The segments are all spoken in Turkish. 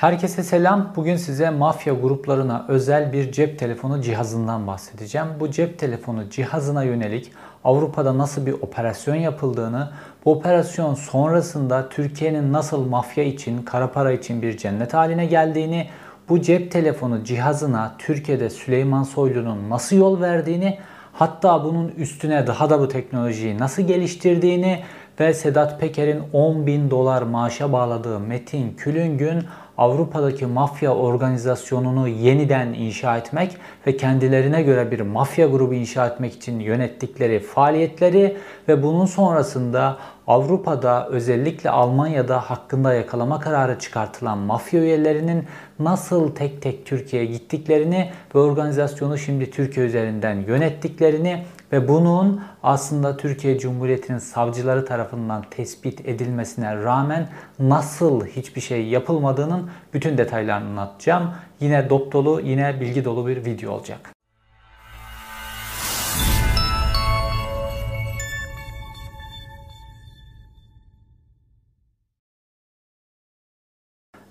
Herkese selam. Bugün size mafya gruplarına özel bir cep telefonu cihazından bahsedeceğim. Bu cep telefonu cihazına yönelik Avrupa'da nasıl bir operasyon yapıldığını, bu operasyon sonrasında Türkiye'nin nasıl mafya için, kara para için bir cennet haline geldiğini, bu cep telefonu cihazına Türkiye'de Süleyman Soylu'nun nasıl yol verdiğini, hatta bunun üstüne daha da bu teknolojiyi nasıl geliştirdiğini ve Sedat Peker'in 10 bin dolar maaşa bağladığı Metin Külüngün Avrupa'daki mafya organizasyonunu yeniden inşa etmek ve kendilerine göre bir mafya grubu inşa etmek için yönettikleri faaliyetleri ve bunun sonrasında Avrupa'da özellikle Almanya'da hakkında yakalama kararı çıkartılan mafya üyelerinin nasıl tek tek Türkiye'ye gittiklerini ve organizasyonu şimdi Türkiye üzerinden yönettiklerini ve bunun aslında Türkiye Cumhuriyeti'nin savcıları tarafından tespit edilmesine rağmen nasıl hiçbir şey yapılmadığının bütün detaylarını anlatacağım. Yine dop dolu, yine bilgi dolu bir video olacak.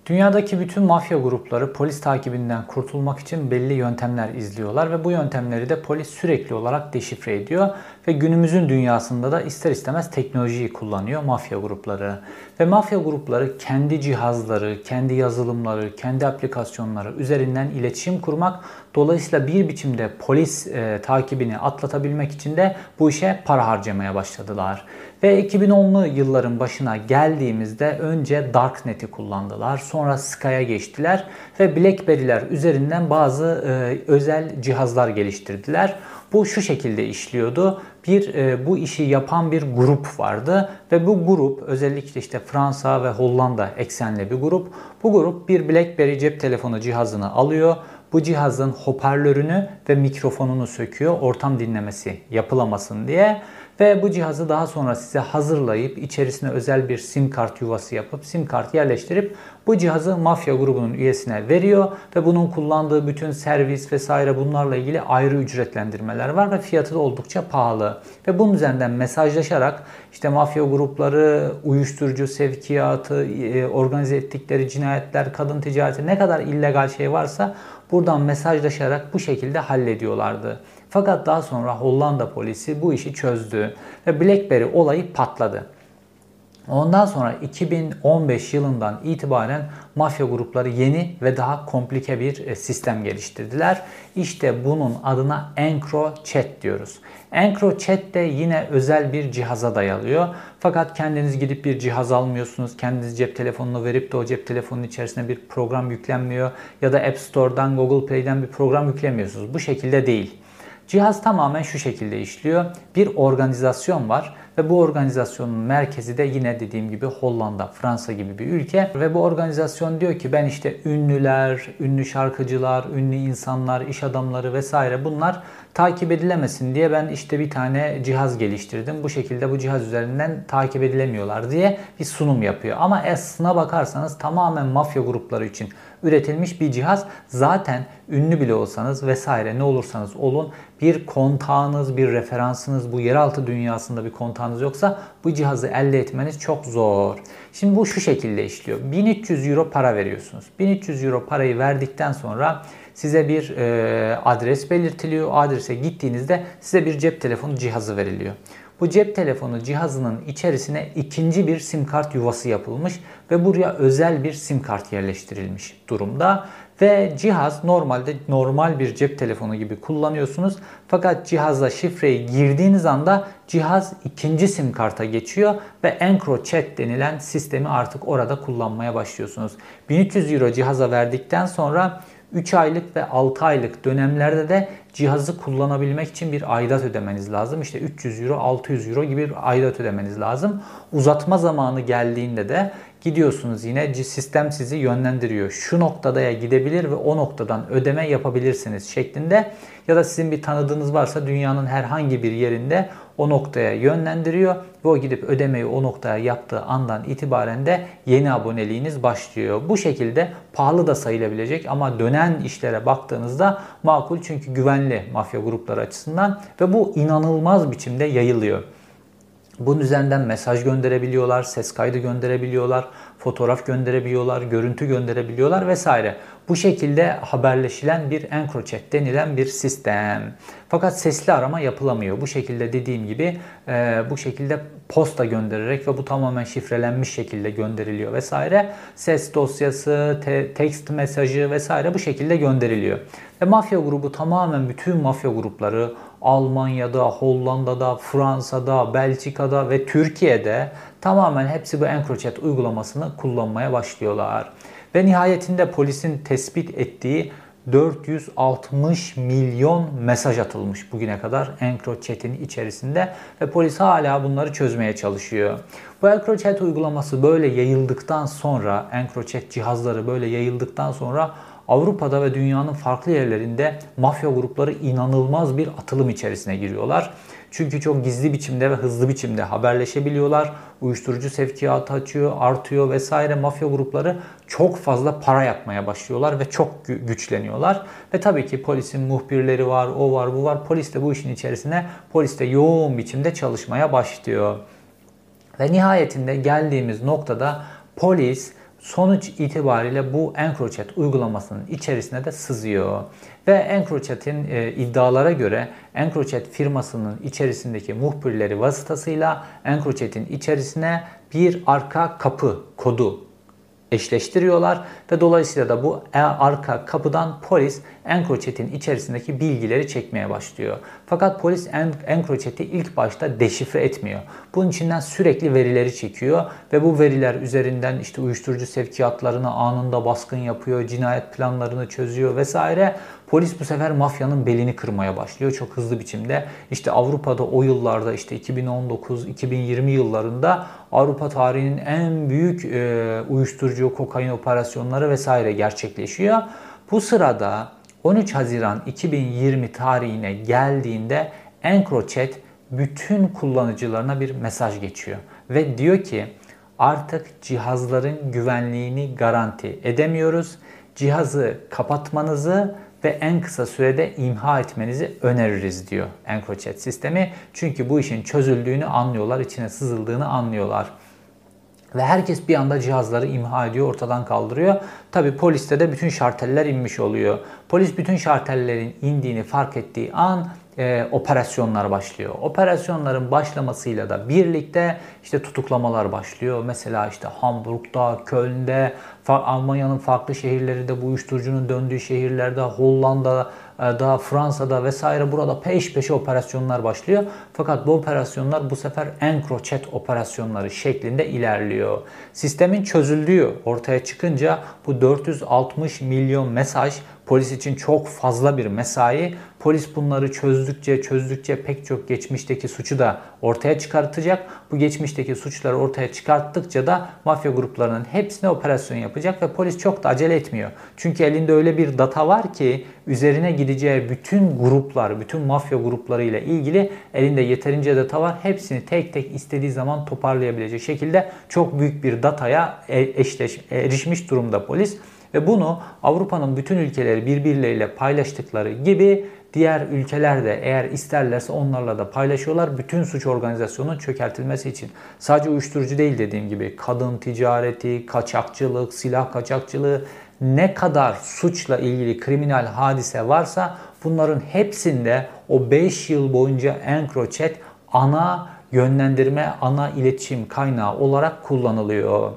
Dünyadaki bütün mafya grupları polis takibinden kurtulmak için belli yöntemler izliyorlar ve bu yöntemleri de polis sürekli olarak deşifre ediyor ve günümüzün dünyasında da ister istemez teknolojiyi kullanıyor mafya grupları. Ve mafya grupları kendi cihazları, kendi yazılımları, kendi aplikasyonları üzerinden iletişim kurmak dolayısıyla bir biçimde polis e, takibini atlatabilmek için de bu işe para harcamaya başladılar. Ve 2010'lu yılların başına geldiğimizde önce Darknet'i kullandılar. Sonra Sky'a geçtiler ve BlackBerry'ler üzerinden bazı e, özel cihazlar geliştirdiler. Bu şu şekilde işliyordu. Bir e, bu işi yapan bir grup vardı ve bu grup özellikle işte Fransa ve Hollanda eksenli bir grup. Bu grup bir BlackBerry cep telefonu cihazını alıyor. Bu cihazın hoparlörünü ve mikrofonunu söküyor ortam dinlemesi yapılamasın diye ve bu cihazı daha sonra size hazırlayıp içerisine özel bir sim kart yuvası yapıp sim kart yerleştirip bu cihazı mafya grubunun üyesine veriyor ve bunun kullandığı bütün servis vesaire bunlarla ilgili ayrı ücretlendirmeler var ve fiyatı da oldukça pahalı. Ve bunun üzerinden mesajlaşarak işte mafya grupları, uyuşturucu sevkiyatı, e, organize ettikleri cinayetler, kadın ticareti ne kadar illegal şey varsa buradan mesajlaşarak bu şekilde hallediyorlardı. Fakat daha sonra Hollanda polisi bu işi çözdü ve BlackBerry olayı patladı. Ondan sonra 2015 yılından itibaren mafya grupları yeni ve daha komplike bir e, sistem geliştirdiler. İşte bunun adına EncroChat diyoruz. EncroChat de yine özel bir cihaza dayalıyor. Fakat kendiniz gidip bir cihaz almıyorsunuz. Kendiniz cep telefonunu verip de o cep telefonunun içerisine bir program yüklenmiyor. Ya da App Store'dan, Google Play'den bir program yüklemiyorsunuz. Bu şekilde değil. Cihaz tamamen şu şekilde işliyor. Bir organizasyon var ve bu organizasyonun merkezi de yine dediğim gibi Hollanda, Fransa gibi bir ülke. Ve bu organizasyon diyor ki ben işte ünlüler, ünlü şarkıcılar, ünlü insanlar, iş adamları vesaire bunlar takip edilemesin diye ben işte bir tane cihaz geliştirdim. Bu şekilde bu cihaz üzerinden takip edilemiyorlar diye bir sunum yapıyor. Ama aslına bakarsanız tamamen mafya grupları için üretilmiş bir cihaz. Zaten ünlü bile olsanız vesaire ne olursanız olun bir kontağınız, bir referansınız bu yeraltı dünyasında bir kontağınız yoksa bu cihazı elde etmeniz çok zor. Şimdi bu şu şekilde işliyor. 1300 euro para veriyorsunuz. 1300 euro parayı verdikten sonra size bir e, adres belirtiliyor. Adrese gittiğinizde size bir cep telefonu cihazı veriliyor. Bu cep telefonu cihazının içerisine ikinci bir sim kart yuvası yapılmış ve buraya özel bir sim kart yerleştirilmiş durumda. Ve cihaz normalde normal bir cep telefonu gibi kullanıyorsunuz. Fakat cihaza şifreyi girdiğiniz anda cihaz ikinci sim karta geçiyor ve EncroChat denilen sistemi artık orada kullanmaya başlıyorsunuz. 1300 euro cihaza verdikten sonra 3 aylık ve 6 aylık dönemlerde de cihazı kullanabilmek için bir aidat ödemeniz lazım. İşte 300 euro, 600 euro gibi bir aidat ödemeniz lazım. Uzatma zamanı geldiğinde de gidiyorsunuz yine sistem sizi yönlendiriyor. Şu noktada ya gidebilir ve o noktadan ödeme yapabilirsiniz şeklinde ya da sizin bir tanıdığınız varsa dünyanın herhangi bir yerinde o noktaya yönlendiriyor ve o gidip ödemeyi o noktaya yaptığı andan itibaren de yeni aboneliğiniz başlıyor. Bu şekilde pahalı da sayılabilecek ama dönen işlere baktığınızda makul çünkü güvenli mafya grupları açısından ve bu inanılmaz biçimde yayılıyor. Bunun üzerinden mesaj gönderebiliyorlar, ses kaydı gönderebiliyorlar, fotoğraf gönderebiliyorlar, görüntü gönderebiliyorlar vesaire. Bu şekilde haberleşilen bir EncroChat denilen bir sistem. Fakat sesli arama yapılamıyor. Bu şekilde dediğim gibi e, bu şekilde posta göndererek ve bu tamamen şifrelenmiş şekilde gönderiliyor vesaire. Ses dosyası, te- text mesajı vesaire bu şekilde gönderiliyor. Ve mafya grubu tamamen bütün mafya grupları Almanya'da, Hollanda'da, Fransa'da, Belçika'da ve Türkiye'de tamamen hepsi bu EncroChat uygulamasını kullanmaya başlıyorlar. Ve nihayetinde polisin tespit ettiği 460 milyon mesaj atılmış bugüne kadar EncroChat'in içerisinde ve polis hala bunları çözmeye çalışıyor. Bu EncroChat uygulaması böyle yayıldıktan sonra, EncroChat cihazları böyle yayıldıktan sonra Avrupa'da ve dünyanın farklı yerlerinde mafya grupları inanılmaz bir atılım içerisine giriyorlar. Çünkü çok gizli biçimde ve hızlı biçimde haberleşebiliyorlar. Uyuşturucu sevkiyatı açıyor, artıyor vesaire. Mafya grupları çok fazla para yapmaya başlıyorlar ve çok güçleniyorlar. Ve tabii ki polisin muhbirleri var, o var, bu var. Polis de bu işin içerisine, polis de yoğun biçimde çalışmaya başlıyor. Ve nihayetinde geldiğimiz noktada polis sonuç itibariyle bu EncroChat uygulamasının içerisine de sızıyor. Ve EncroChat'in e, iddialara göre EncroChat firmasının içerisindeki muhbirleri vasıtasıyla EncroChat'in içerisine bir arka kapı kodu eşleştiriyorlar ve dolayısıyla da bu e, arka kapıdan polis EncroChat'in içerisindeki bilgileri çekmeye başlıyor. Fakat polis EncroChat'i ilk başta deşifre etmiyor. Bunun içinden sürekli verileri çekiyor ve bu veriler üzerinden işte uyuşturucu sevkiyatlarına anında baskın yapıyor, cinayet planlarını çözüyor vesaire. Polis bu sefer mafyanın belini kırmaya başlıyor çok hızlı biçimde. İşte Avrupa'da o yıllarda işte 2019-2020 yıllarında Avrupa tarihinin en büyük e, uyuşturucu, kokain operasyonları vesaire gerçekleşiyor. Bu sırada 13 Haziran 2020 tarihine geldiğinde EncroChat bütün kullanıcılarına bir mesaj geçiyor ve diyor ki artık cihazların güvenliğini garanti edemiyoruz. Cihazı kapatmanızı ve en kısa sürede imha etmenizi öneririz diyor EncroChat sistemi. Çünkü bu işin çözüldüğünü anlıyorlar, içine sızıldığını anlıyorlar. Ve herkes bir anda cihazları imha ediyor, ortadan kaldırıyor. Tabi poliste de bütün şarteller inmiş oluyor. Polis bütün şartellerin indiğini fark ettiği an e, operasyonlar başlıyor. Operasyonların başlamasıyla da birlikte işte tutuklamalar başlıyor. Mesela işte Hamburg'da, Köln'de, Almanya'nın farklı şehirlerinde, bu uyuşturucunun döndüğü şehirlerde, Hollanda'da, daha Fransa'da vesaire burada peş peşe operasyonlar başlıyor. Fakat bu operasyonlar bu sefer EncroChat operasyonları şeklinde ilerliyor. Sistemin çözüldüğü ortaya çıkınca bu 460 milyon mesaj Polis için çok fazla bir mesai. Polis bunları çözdükçe çözdükçe pek çok geçmişteki suçu da ortaya çıkartacak. Bu geçmişteki suçları ortaya çıkarttıkça da mafya gruplarının hepsine operasyon yapacak ve polis çok da acele etmiyor. Çünkü elinde öyle bir data var ki üzerine gideceği bütün gruplar, bütün mafya grupları ile ilgili elinde yeterince data var. Hepsini tek tek istediği zaman toparlayabilecek şekilde çok büyük bir dataya e, eşleş, erişmiş durumda polis. Ve bunu Avrupa'nın bütün ülkeleri birbirleriyle paylaştıkları gibi diğer ülkeler de eğer isterlerse onlarla da paylaşıyorlar. Bütün suç organizasyonunun çökertilmesi için. Sadece uyuşturucu değil dediğim gibi kadın ticareti, kaçakçılık, silah kaçakçılığı ne kadar suçla ilgili kriminal hadise varsa bunların hepsinde o 5 yıl boyunca EncroChat ana yönlendirme, ana iletişim kaynağı olarak kullanılıyor.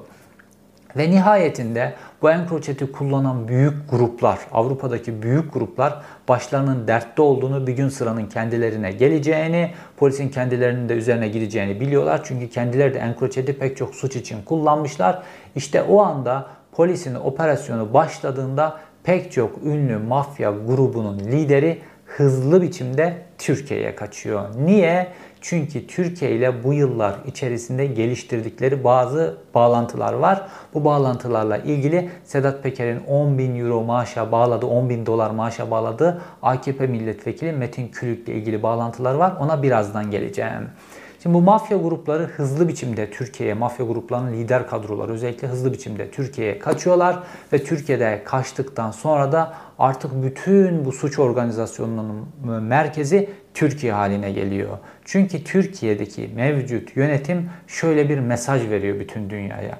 Ve nihayetinde bu EncroChat'i kullanan büyük gruplar, Avrupa'daki büyük gruplar başlarının dertte olduğunu, bir gün sıranın kendilerine geleceğini, polisin kendilerinin de üzerine gideceğini biliyorlar. Çünkü kendileri de EncroChat'i pek çok suç için kullanmışlar. İşte o anda polisin operasyonu başladığında pek çok ünlü mafya grubunun lideri hızlı biçimde Türkiye'ye kaçıyor. Niye? Çünkü Türkiye ile bu yıllar içerisinde geliştirdikleri bazı bağlantılar var. Bu bağlantılarla ilgili Sedat Peker'in 10 bin euro maaşa bağladığı, 10 bin dolar maaşa bağladığı AKP milletvekili Metin Külük ile ilgili bağlantılar var. Ona birazdan geleceğim. Şimdi bu mafya grupları hızlı biçimde Türkiye'ye, mafya gruplarının lider kadroları özellikle hızlı biçimde Türkiye'ye kaçıyorlar ve Türkiye'de kaçtıktan sonra da artık bütün bu suç organizasyonunun merkezi Türkiye haline geliyor. Çünkü Türkiye'deki mevcut yönetim şöyle bir mesaj veriyor bütün dünyaya.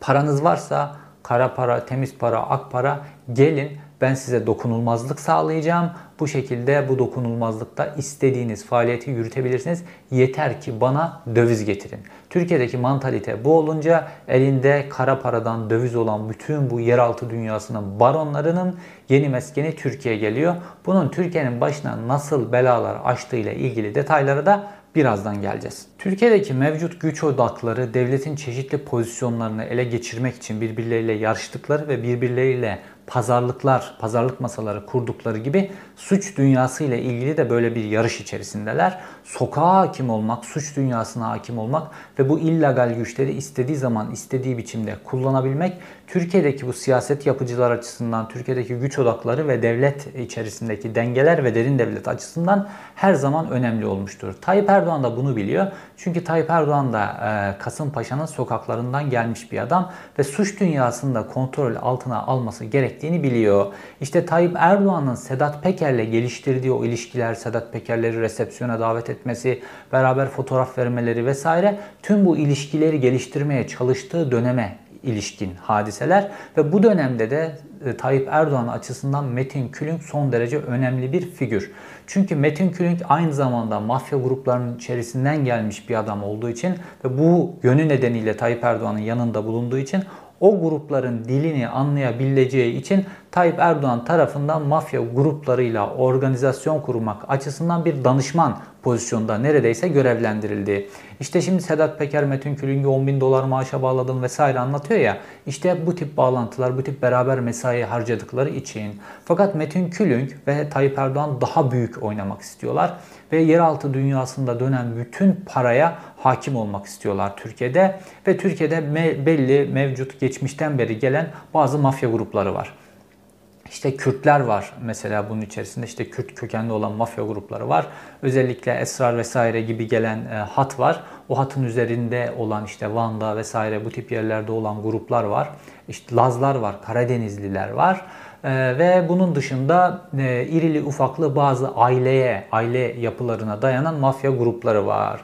Paranız varsa kara para, temiz para, ak para gelin ben size dokunulmazlık sağlayacağım. Bu şekilde bu dokunulmazlıkta istediğiniz faaliyeti yürütebilirsiniz. Yeter ki bana döviz getirin. Türkiye'deki mantalite bu olunca elinde kara paradan döviz olan bütün bu yeraltı dünyasının baronlarının yeni meskeni Türkiye geliyor. Bunun Türkiye'nin başına nasıl belalar açtığıyla ilgili detaylara da birazdan geleceğiz. Türkiye'deki mevcut güç odakları devletin çeşitli pozisyonlarını ele geçirmek için birbirleriyle yarıştıkları ve birbirleriyle pazarlıklar, pazarlık masaları kurdukları gibi suç dünyası ile ilgili de böyle bir yarış içerisindeler. Sokağa hakim olmak, suç dünyasına hakim olmak ve bu illegal güçleri istediği zaman istediği biçimde kullanabilmek Türkiye'deki bu siyaset yapıcılar açısından, Türkiye'deki güç odakları ve devlet içerisindeki dengeler ve derin devlet açısından her zaman önemli olmuştur. Tayyip Erdoğan da bunu biliyor. Çünkü Tayyip Erdoğan da e, Kasımpaşa'nın sokaklarından gelmiş bir adam ve suç dünyasında kontrol altına alması gerektiğini biliyor. İşte Tayyip Erdoğan'ın Sedat Peker'le geliştirdiği o ilişkiler, Sedat Peker'leri resepsiyona davet etmesi, beraber fotoğraf vermeleri vesaire tüm bu ilişkileri geliştirmeye çalıştığı döneme ilişkin hadiseler ve bu dönemde de e, Tayyip Erdoğan açısından Metin Külünk son derece önemli bir figür. Çünkü Metin Külünk aynı zamanda mafya gruplarının içerisinden gelmiş bir adam olduğu için ve bu yönü nedeniyle Tayyip Erdoğan'ın yanında bulunduğu için o grupların dilini anlayabileceği için Tayyip Erdoğan tarafından mafya gruplarıyla organizasyon kurmak açısından bir danışman pozisyonda neredeyse görevlendirildi. İşte şimdi Sedat Peker Metin Külüngü 10 bin dolar maaşa bağladım vesaire anlatıyor ya. İşte bu tip bağlantılar, bu tip beraber mesai harcadıkları için. Fakat Metin Külünk ve Tayyip Erdoğan daha büyük oynamak istiyorlar. Ve yeraltı dünyasında dönen bütün paraya hakim olmak istiyorlar Türkiye'de. Ve Türkiye'de me belli mevcut geçmişten beri gelen bazı mafya grupları var. İşte Kürtler var mesela bunun içerisinde işte Kürt kökenli olan mafya grupları var. Özellikle Esrar vesaire gibi gelen e, hat var. O hatın üzerinde olan işte Van'da vesaire bu tip yerlerde olan gruplar var. İşte Lazlar var, Karadenizliler var. Ee, ve bunun dışında e, irili ufaklı bazı aileye, aile yapılarına dayanan mafya grupları var.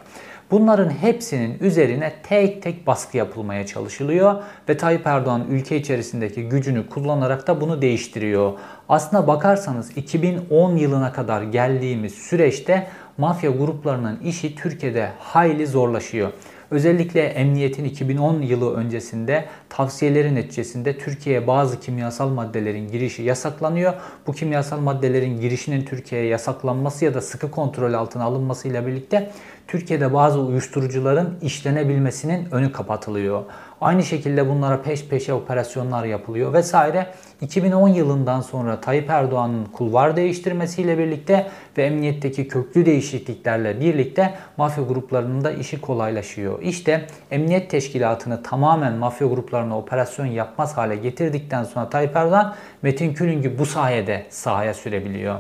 Bunların hepsinin üzerine tek tek baskı yapılmaya çalışılıyor ve Tayyip Erdoğan ülke içerisindeki gücünü kullanarak da bunu değiştiriyor. Aslına bakarsanız 2010 yılına kadar geldiğimiz süreçte mafya gruplarının işi Türkiye'de hayli zorlaşıyor. Özellikle emniyetin 2010 yılı öncesinde tavsiyeleri neticesinde Türkiye'ye bazı kimyasal maddelerin girişi yasaklanıyor. Bu kimyasal maddelerin girişinin Türkiye'ye yasaklanması ya da sıkı kontrol altına alınmasıyla birlikte Türkiye'de bazı uyuşturucuların işlenebilmesinin önü kapatılıyor. Aynı şekilde bunlara peş peşe operasyonlar yapılıyor vesaire. 2010 yılından sonra Tayyip Erdoğan'ın kulvar değiştirmesiyle birlikte ve emniyetteki köklü değişikliklerle birlikte mafya gruplarının da işi kolaylaşıyor. İşte emniyet teşkilatını tamamen mafya gruplarına operasyon yapmaz hale getirdikten sonra Tayyip Erdoğan Metin Külüng'ü bu sayede sahaya sürebiliyor.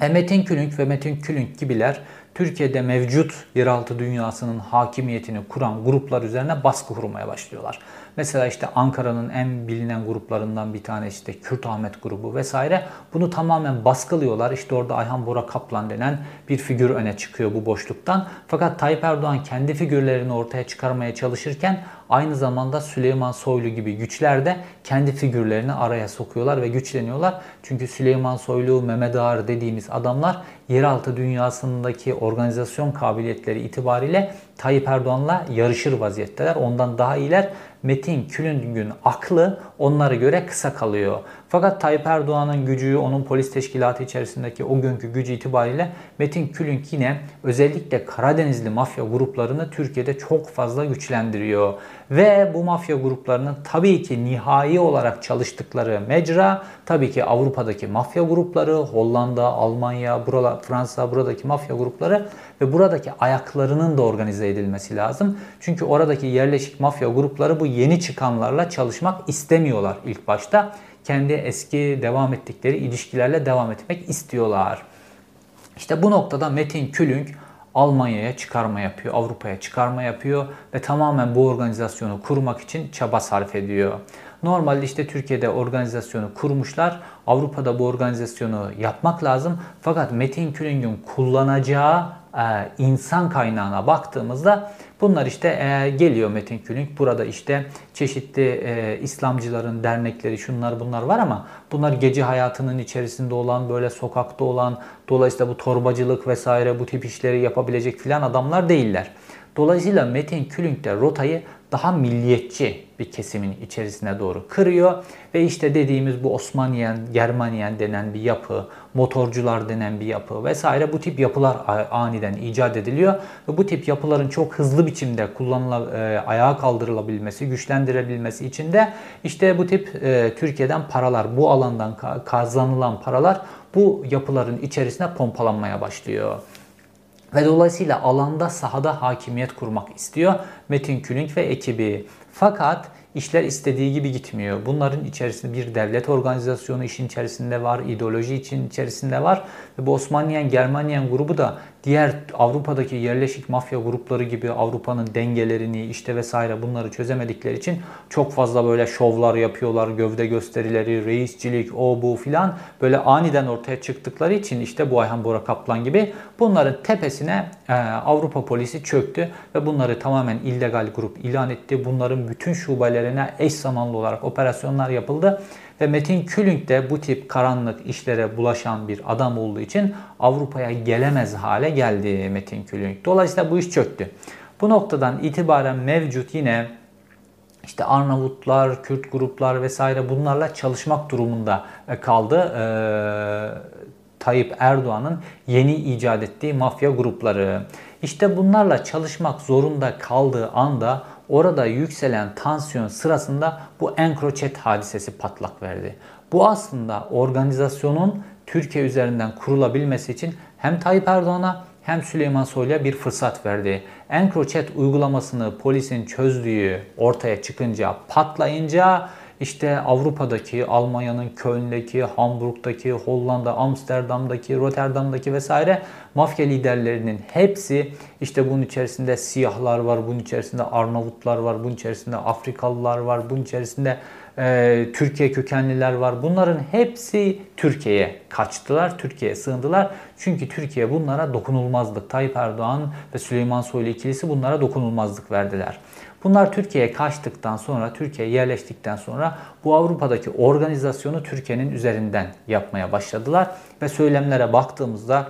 E Metin Külünk ve Metin Külünk gibiler Türkiye'de mevcut yeraltı dünyasının hakimiyetini kuran gruplar üzerine baskı kurmaya başlıyorlar. Mesela işte Ankara'nın en bilinen gruplarından bir tane işte Kürt Ahmet grubu vesaire. Bunu tamamen baskılıyorlar. İşte orada Ayhan Bora Kaplan denen bir figür öne çıkıyor bu boşluktan. Fakat Tayyip Erdoğan kendi figürlerini ortaya çıkarmaya çalışırken aynı zamanda Süleyman Soylu gibi güçler de kendi figürlerini araya sokuyorlar ve güçleniyorlar. Çünkü Süleyman Soylu, Mehmet Ağar dediğimiz adamlar yeraltı dünyasındaki organizasyon kabiliyetleri itibariyle Tayyip Erdoğan'la yarışır vaziyetteler. Ondan daha iyiler. Metin Külüngün aklı onlara göre kısa kalıyor. Fakat Tayyip Erdoğan'ın gücü, onun polis teşkilatı içerisindeki o günkü gücü itibariyle Metin Külünk yine özellikle Karadenizli mafya gruplarını Türkiye'de çok fazla güçlendiriyor. Ve bu mafya gruplarının tabii ki nihai olarak çalıştıkları mecra tabii ki Avrupa'daki mafya grupları, Hollanda, Almanya, buralar, Fransa buradaki mafya grupları ve buradaki ayaklarının da organize edilmesi lazım. Çünkü oradaki yerleşik mafya grupları bu yeni çıkanlarla çalışmak istemiyorlar ilk başta. Kendi eski devam ettikleri ilişkilerle devam etmek istiyorlar. İşte bu noktada Metin Külünk Almanya'ya çıkarma yapıyor, Avrupa'ya çıkarma yapıyor ve tamamen bu organizasyonu kurmak için çaba sarf ediyor. Normalde işte Türkiye'de organizasyonu kurmuşlar. Avrupa'da bu organizasyonu yapmak lazım. Fakat Metin Külüng'ün kullanacağı insan kaynağına baktığımızda bunlar işte e, geliyor Metin Külünk. Burada işte çeşitli e, İslamcıların dernekleri şunlar bunlar var ama bunlar gece hayatının içerisinde olan böyle sokakta olan dolayısıyla bu torbacılık vesaire bu tip işleri yapabilecek filan adamlar değiller. Dolayısıyla Metin Külünk de rotayı daha milliyetçi bir kesimin içerisine doğru kırıyor. Ve işte dediğimiz bu Osmaniyen, Germaniyen denen bir yapı, motorcular denen bir yapı vesaire bu tip yapılar aniden icat ediliyor. Ve bu tip yapıların çok hızlı biçimde kullanıla, e, ayağa kaldırılabilmesi, güçlendirebilmesi için de işte bu tip e, Türkiye'den paralar, bu alandan kazanılan paralar bu yapıların içerisine pompalanmaya başlıyor. Ve dolayısıyla alanda sahada hakimiyet kurmak istiyor Metin Külünk ve ekibi. Fakat işler istediği gibi gitmiyor. Bunların içerisinde bir devlet organizasyonu işin içerisinde var, ideoloji için içerisinde var. Ve bu Osmaniyen Germaniyen grubu da diğer Avrupa'daki yerleşik mafya grupları gibi Avrupa'nın dengelerini işte vesaire bunları çözemedikleri için çok fazla böyle şovlar yapıyorlar, gövde gösterileri, reisçilik, o bu filan böyle aniden ortaya çıktıkları için işte bu Ayhan Bora Kaplan gibi bunların tepesine e, Avrupa polisi çöktü ve bunları tamamen illegal grup ilan etti. Bunların bütün şubelerine eş zamanlı olarak operasyonlar yapıldı. Ve Metin Külünk de bu tip karanlık işlere bulaşan bir adam olduğu için Avrupa'ya gelemez hale geldi Metin Külünk. Dolayısıyla bu iş çöktü. Bu noktadan itibaren mevcut yine işte Arnavutlar, Kürt gruplar vesaire bunlarla çalışmak durumunda e, kaldı. Ee, Tayyip Erdoğan'ın yeni icat ettiği mafya grupları. İşte bunlarla çalışmak zorunda kaldığı anda orada yükselen tansiyon sırasında bu Encrochat hadisesi patlak verdi. Bu aslında organizasyonun Türkiye üzerinden kurulabilmesi için hem Tayyip Erdoğan'a hem Süleyman Soylu'ya bir fırsat verdi. Encrochat uygulamasını polisin çözdüğü ortaya çıkınca, patlayınca işte Avrupa'daki, Almanya'nın Köln'deki, Hamburg'daki, Hollanda, Amsterdam'daki, Rotterdam'daki vesaire mafya liderlerinin hepsi işte bunun içerisinde siyahlar var, bunun içerisinde Arnavutlar var, bunun içerisinde Afrikalılar var, bunun içerisinde e, Türkiye kökenliler var. Bunların hepsi Türkiye'ye kaçtılar, Türkiye'ye sığındılar. Çünkü Türkiye bunlara dokunulmazlık. Tayyip Erdoğan ve Süleyman Soylu ikilisi bunlara dokunulmazlık verdiler. Bunlar Türkiye'ye kaçtıktan sonra, Türkiye'ye yerleştikten sonra bu Avrupa'daki organizasyonu Türkiye'nin üzerinden yapmaya başladılar. Ve söylemlere baktığımızda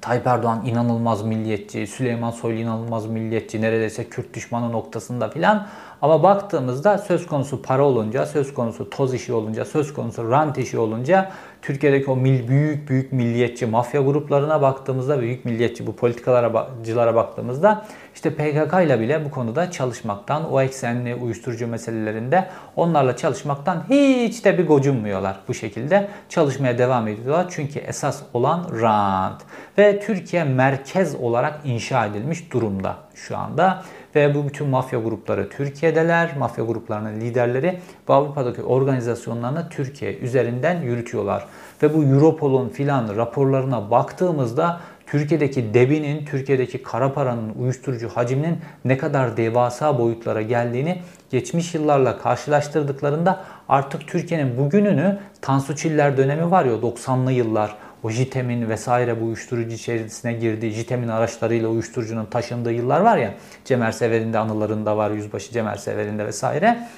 Tayyip Erdoğan inanılmaz milliyetçi, Süleyman Soylu inanılmaz milliyetçi, neredeyse Kürt düşmanı noktasında filan. Ama baktığımızda söz konusu para olunca, söz konusu toz işi olunca, söz konusu rant işi olunca Türkiye'deki o mil, büyük büyük milliyetçi mafya gruplarına baktığımızda, büyük milliyetçi bu politikalara baktığımızda işte PKK ile bile bu konuda çalışmaktan, o eksenli uyuşturucu meselelerinde onlarla çalışmaktan hiç de bir gocunmuyorlar. Bu şekilde çalışmaya devam ediyorlar. Çünkü esas olan rant. Ve Türkiye merkez olarak inşa edilmiş durumda şu anda. Ve bu bütün mafya grupları Türkiye'deler. Mafya gruplarının liderleri bu Avrupa'daki organizasyonlarını Türkiye üzerinden yürütüyorlar. Ve bu Europol'un filan raporlarına baktığımızda Türkiye'deki debinin, Türkiye'deki kara paranın, uyuşturucu hacminin ne kadar devasa boyutlara geldiğini geçmiş yıllarla karşılaştırdıklarında artık Türkiye'nin bugününü Tansu Çiller dönemi var ya 90'lı yıllar o JITEM'in vesaire bu uyuşturucu içerisine girdiği, JITEM'in araçlarıyla uyuşturucunun taşındığı yıllar var ya, Cemer Sever'in anılarında var, Yüzbaşı Cemer Sever'in vesaire.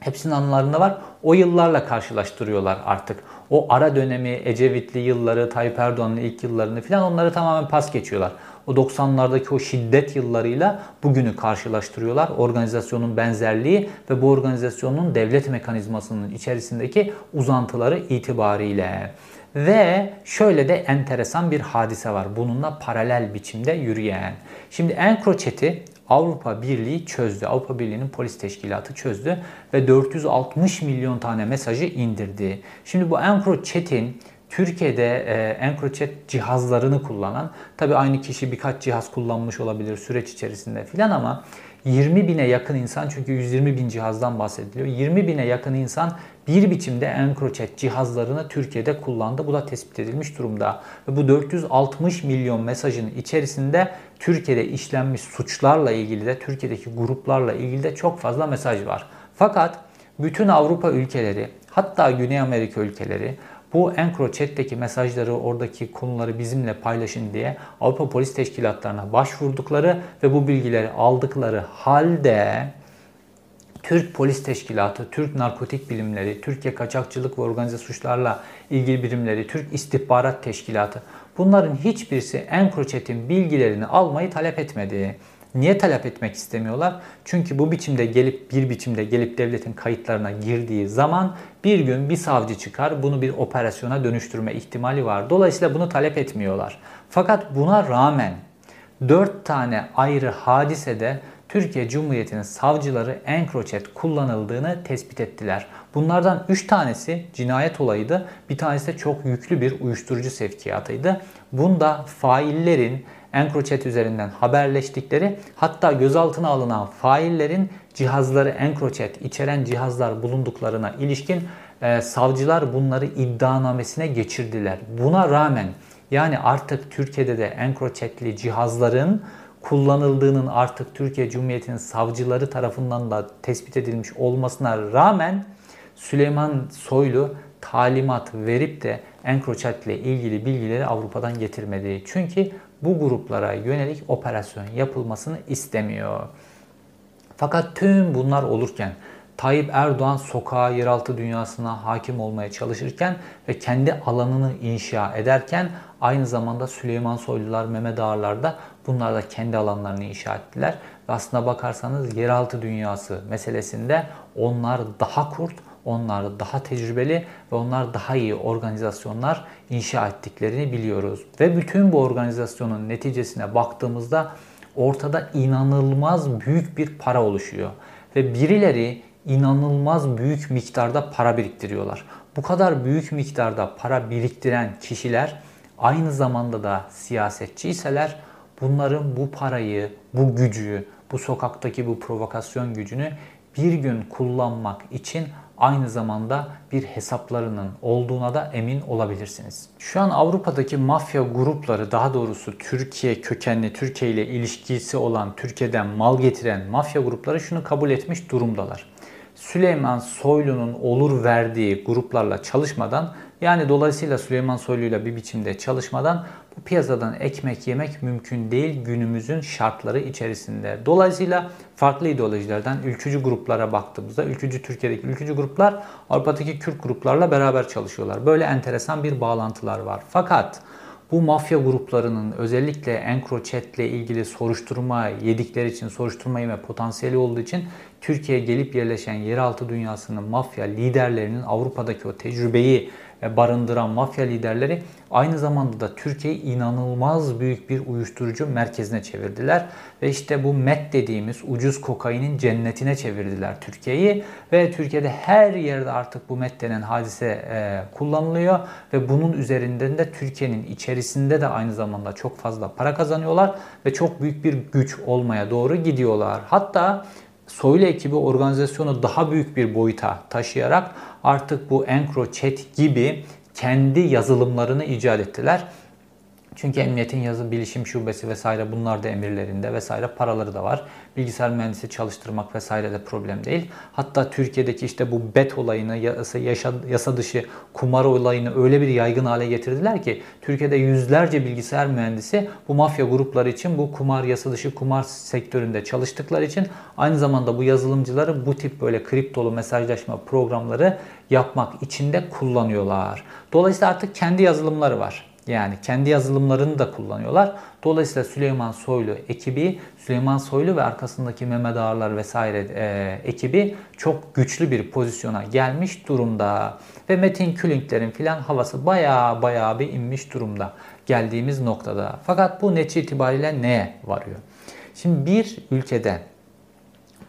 Hepsinin anılarında var. O yıllarla karşılaştırıyorlar artık. O ara dönemi, Ecevitli yılları, Tayyip Erdoğan'ın ilk yıllarını falan onları tamamen pas geçiyorlar. O 90'lardaki o şiddet yıllarıyla bugünü karşılaştırıyorlar. Organizasyonun benzerliği ve bu organizasyonun devlet mekanizmasının içerisindeki uzantıları itibariyle. Ve şöyle de enteresan bir hadise var. Bununla paralel biçimde yürüyen. Şimdi Encrochat'i Avrupa Birliği çözdü. Avrupa Birliği'nin polis teşkilatı çözdü ve 460 milyon tane mesajı indirdi. Şimdi bu Encrochat'in Türkiye'de e, EncroChat cihazlarını kullanan, tabi aynı kişi birkaç cihaz kullanmış olabilir süreç içerisinde filan ama 20 bine yakın insan çünkü 120 bin cihazdan bahsediliyor. 20 bine yakın insan bir biçimde EncroChat cihazlarını Türkiye'de kullandı. Bu da tespit edilmiş durumda. Ve bu 460 milyon mesajın içerisinde Türkiye'de işlenmiş suçlarla ilgili de Türkiye'deki gruplarla ilgili de çok fazla mesaj var. Fakat bütün Avrupa ülkeleri hatta Güney Amerika ülkeleri bu EncroChat'teki mesajları, oradaki konuları bizimle paylaşın diye Avrupa Polis Teşkilatlarına başvurdukları ve bu bilgileri aldıkları halde Türk Polis Teşkilatı, Türk Narkotik Bilimleri, Türkiye Kaçakçılık ve Organize Suçlarla ilgili birimleri, Türk İstihbarat Teşkilatı bunların hiçbirisi EncroChat'in bilgilerini almayı talep etmedi. Niye talep etmek istemiyorlar? Çünkü bu biçimde gelip bir biçimde gelip devletin kayıtlarına girdiği zaman bir gün bir savcı çıkar bunu bir operasyona dönüştürme ihtimali var. Dolayısıyla bunu talep etmiyorlar. Fakat buna rağmen 4 tane ayrı hadisede Türkiye Cumhuriyeti'nin savcıları EncroChat kullanıldığını tespit ettiler. Bunlardan 3 tanesi cinayet olayıydı. Bir tanesi de çok yüklü bir uyuşturucu sevkiyatıydı. Bunda faillerin EncroChat üzerinden haberleştikleri hatta gözaltına alınan faillerin cihazları EncroChat içeren cihazlar bulunduklarına ilişkin e, savcılar bunları iddianamesine geçirdiler. Buna rağmen yani artık Türkiye'de de EncroChat'li cihazların kullanıldığının artık Türkiye Cumhuriyeti'nin savcıları tarafından da tespit edilmiş olmasına rağmen Süleyman Soylu talimat verip de EncroChat ile ilgili bilgileri Avrupa'dan getirmedi. Çünkü bu gruplara yönelik operasyon yapılmasını istemiyor. Fakat tüm bunlar olurken Tayyip Erdoğan sokağa, yeraltı dünyasına hakim olmaya çalışırken ve kendi alanını inşa ederken aynı zamanda Süleyman Soylular, Mehmet Ağarlar da bunlar da kendi alanlarını inşa ettiler. Ve aslına bakarsanız yeraltı dünyası meselesinde onlar daha kurt, onlar daha tecrübeli ve onlar daha iyi organizasyonlar inşa ettiklerini biliyoruz. Ve bütün bu organizasyonun neticesine baktığımızda ortada inanılmaz büyük bir para oluşuyor. Ve birileri inanılmaz büyük miktarda para biriktiriyorlar. Bu kadar büyük miktarda para biriktiren kişiler aynı zamanda da siyasetçiyseler bunların bu parayı, bu gücü, bu sokaktaki bu provokasyon gücünü bir gün kullanmak için aynı zamanda bir hesaplarının olduğuna da emin olabilirsiniz. Şu an Avrupa'daki mafya grupları daha doğrusu Türkiye kökenli, Türkiye ile ilişkisi olan, Türkiye'den mal getiren mafya grupları şunu kabul etmiş durumdalar. Süleyman Soylu'nun olur verdiği gruplarla çalışmadan yani dolayısıyla Süleyman Soylu ile bir biçimde çalışmadan bu piyasadan ekmek yemek mümkün değil günümüzün şartları içerisinde. Dolayısıyla farklı ideolojilerden ülkücü gruplara baktığımızda ülkücü Türkiye'deki ülkücü gruplar Avrupa'daki Kürt gruplarla beraber çalışıyorlar. Böyle enteresan bir bağlantılar var. Fakat bu mafya gruplarının özellikle EncroChat ile ilgili soruşturma yedikleri için, soruşturma yeme potansiyeli olduğu için Türkiye'ye gelip yerleşen yeraltı dünyasının mafya liderlerinin Avrupa'daki o tecrübeyi barındıran mafya liderleri aynı zamanda da Türkiye'yi inanılmaz büyük bir uyuşturucu merkezine çevirdiler. Ve işte bu MET dediğimiz ucuz kokainin cennetine çevirdiler Türkiye'yi. Ve Türkiye'de her yerde artık bu MET denen hadise e, kullanılıyor. Ve bunun üzerinden de Türkiye'nin içerisinde de aynı zamanda çok fazla para kazanıyorlar. Ve çok büyük bir güç olmaya doğru gidiyorlar. Hatta Soylu ekibi organizasyonu daha büyük bir boyuta taşıyarak artık bu EncroChat gibi kendi yazılımlarını icat ettiler. Çünkü emniyetin yazı bilişim şubesi vesaire bunlar da emirlerinde vesaire paraları da var. Bilgisayar mühendisi çalıştırmak vesaire de problem değil. Hatta Türkiye'deki işte bu bet olayını, yasa, yaşa, yasa dışı kumar olayını öyle bir yaygın hale getirdiler ki Türkiye'de yüzlerce bilgisayar mühendisi bu mafya grupları için bu kumar, yasa dışı kumar sektöründe çalıştıkları için aynı zamanda bu yazılımcıları bu tip böyle kriptolu mesajlaşma programları yapmak için de kullanıyorlar. Dolayısıyla artık kendi yazılımları var. Yani kendi yazılımlarını da kullanıyorlar. Dolayısıyla Süleyman Soylu ekibi, Süleyman Soylu ve arkasındaki Mehmet Ağarlar vesaire e, ekibi çok güçlü bir pozisyona gelmiş durumda. Ve Metin Külünkler'in filan havası baya baya bir inmiş durumda geldiğimiz noktada. Fakat bu netice itibariyle neye varıyor? Şimdi bir ülkede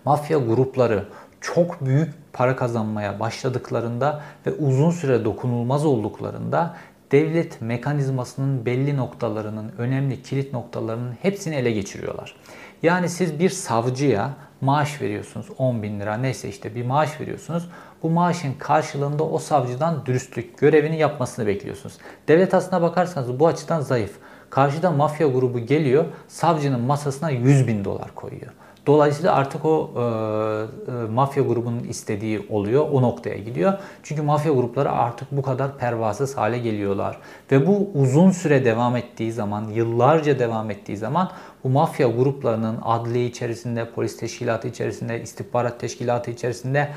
mafya grupları çok büyük para kazanmaya başladıklarında ve uzun süre dokunulmaz olduklarında devlet mekanizmasının belli noktalarının, önemli kilit noktalarının hepsini ele geçiriyorlar. Yani siz bir savcıya maaş veriyorsunuz 10 bin lira neyse işte bir maaş veriyorsunuz. Bu maaşın karşılığında o savcıdan dürüstlük görevini yapmasını bekliyorsunuz. Devlet aslına bakarsanız bu açıdan zayıf. Karşıda mafya grubu geliyor savcının masasına 100 bin dolar koyuyor. Dolayısıyla artık o e, e, mafya grubunun istediği oluyor. O noktaya gidiyor. Çünkü mafya grupları artık bu kadar pervasız hale geliyorlar. Ve bu uzun süre devam ettiği zaman, yıllarca devam ettiği zaman bu mafya gruplarının adliye içerisinde, polis teşkilatı içerisinde, istihbarat teşkilatı içerisinde,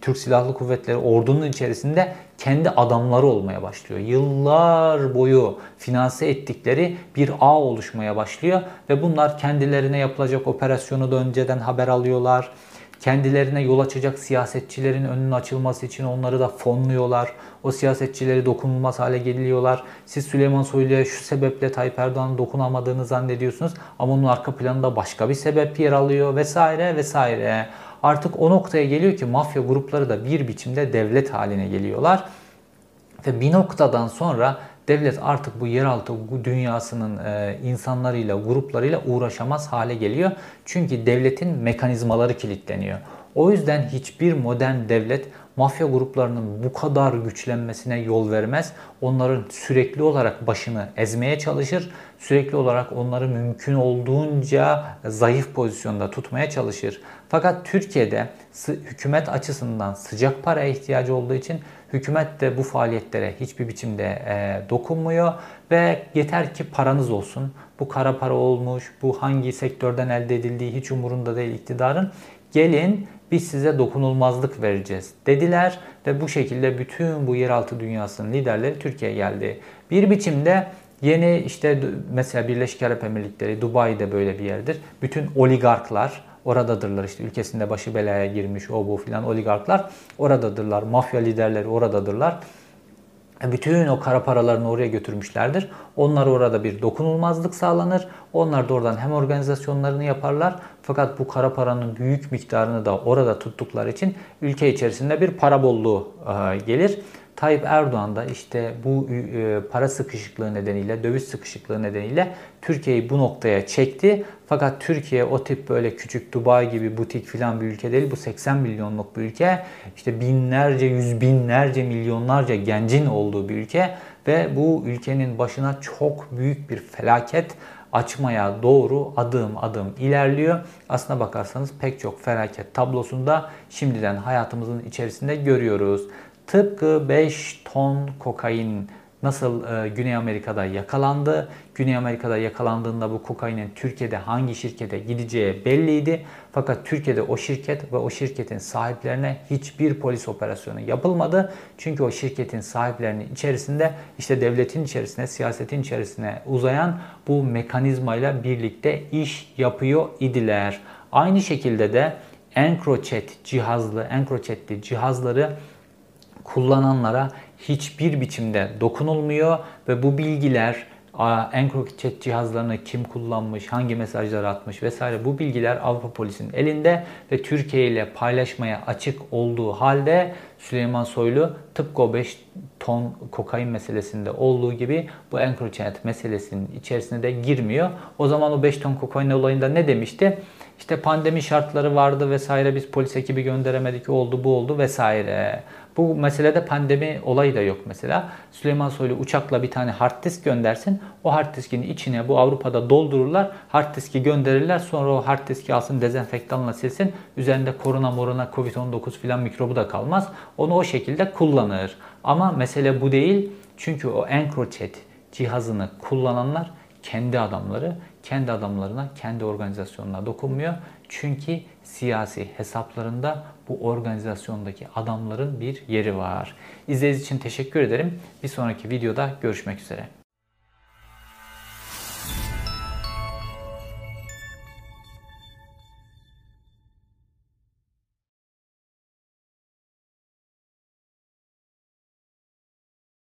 Türk Silahlı Kuvvetleri ordunun içerisinde kendi adamları olmaya başlıyor. Yıllar boyu finanse ettikleri bir ağ oluşmaya başlıyor ve bunlar kendilerine yapılacak operasyonu da önceden haber alıyorlar kendilerine yol açacak siyasetçilerin önünün açılması için onları da fonluyorlar. O siyasetçileri dokunulmaz hale geliyorlar. Siz Süleyman Soylu'ya şu sebeple Tayyip Erdoğan'ın dokunamadığını zannediyorsunuz ama onun arka planında başka bir sebep yer alıyor vesaire vesaire. Artık o noktaya geliyor ki mafya grupları da bir biçimde devlet haline geliyorlar. Ve bir noktadan sonra devlet artık bu yeraltı dünyasının e, insanlarıyla, gruplarıyla uğraşamaz hale geliyor. Çünkü devletin mekanizmaları kilitleniyor. O yüzden hiçbir modern devlet mafya gruplarının bu kadar güçlenmesine yol vermez. Onların sürekli olarak başını ezmeye çalışır. Sürekli olarak onları mümkün olduğunca zayıf pozisyonda tutmaya çalışır. Fakat Türkiye'de hükümet açısından sıcak para ihtiyacı olduğu için hükümet de bu faaliyetlere hiçbir biçimde e, dokunmuyor ve yeter ki paranız olsun. Bu kara para olmuş, bu hangi sektörden elde edildiği hiç umurunda değil iktidarın. Gelin biz size dokunulmazlık vereceğiz dediler ve bu şekilde bütün bu yeraltı dünyasının liderleri Türkiye'ye geldi. Bir biçimde yeni işte mesela Birleşik Arap Emirlikleri, Dubai'de böyle bir yerdir. Bütün oligarklar oradadırlar işte ülkesinde başı belaya girmiş o bu filan oligarklar oradadırlar. Mafya liderleri oradadırlar. Bütün o kara paralarını oraya götürmüşlerdir. Onlar orada bir dokunulmazlık sağlanır. Onlar da oradan hem organizasyonlarını yaparlar. Fakat bu kara paranın büyük miktarını da orada tuttukları için ülke içerisinde bir para bolluğu gelir. Tayyip Erdoğan da işte bu e, para sıkışıklığı nedeniyle, döviz sıkışıklığı nedeniyle Türkiye'yi bu noktaya çekti. Fakat Türkiye o tip böyle küçük Dubai gibi butik filan bir ülke değil. Bu 80 milyonluk bir ülke. İşte binlerce, yüz binlerce, milyonlarca gencin olduğu bir ülke. Ve bu ülkenin başına çok büyük bir felaket açmaya doğru adım adım ilerliyor. Aslına bakarsanız pek çok felaket tablosunda şimdiden hayatımızın içerisinde görüyoruz. Tıpkı 5 ton kokain nasıl e, Güney Amerika'da yakalandı. Güney Amerika'da yakalandığında bu kokainin Türkiye'de hangi şirkete gideceği belliydi. Fakat Türkiye'de o şirket ve o şirketin sahiplerine hiçbir polis operasyonu yapılmadı. Çünkü o şirketin sahiplerinin içerisinde işte devletin içerisine, siyasetin içerisine uzayan bu mekanizmayla birlikte iş yapıyor idiler. Aynı şekilde de EncroChat cihazlı, EncroChat'li cihazları kullananlara hiçbir biçimde dokunulmuyor ve bu bilgiler EncroChat cihazlarını kim kullanmış, hangi mesajlar atmış vesaire bu bilgiler Avrupa Polisi'nin elinde ve Türkiye ile paylaşmaya açık olduğu halde Süleyman Soylu tıpkı o 5 ton kokain meselesinde olduğu gibi bu EncroChat meselesinin içerisine de girmiyor. O zaman o 5 ton kokain olayında ne demişti? İşte pandemi şartları vardı vesaire biz polis ekibi gönderemedik oldu bu oldu vesaire. Bu meselede pandemi olayı da yok mesela. Süleyman Soylu uçakla bir tane hard disk göndersin. O hard diskin içine bu Avrupa'da doldururlar. Hard diski gönderirler. Sonra o hard diski alsın dezenfektanla silsin. Üzerinde korona morona covid-19 filan mikrobu da kalmaz. Onu o şekilde kullanır. Ama mesele bu değil. Çünkü o EncroChat cihazını kullananlar kendi adamları, kendi adamlarına, kendi organizasyonuna dokunmuyor. Çünkü siyasi hesaplarında bu organizasyondaki adamların bir yeri var. İzlediğiniz için teşekkür ederim. Bir sonraki videoda görüşmek üzere.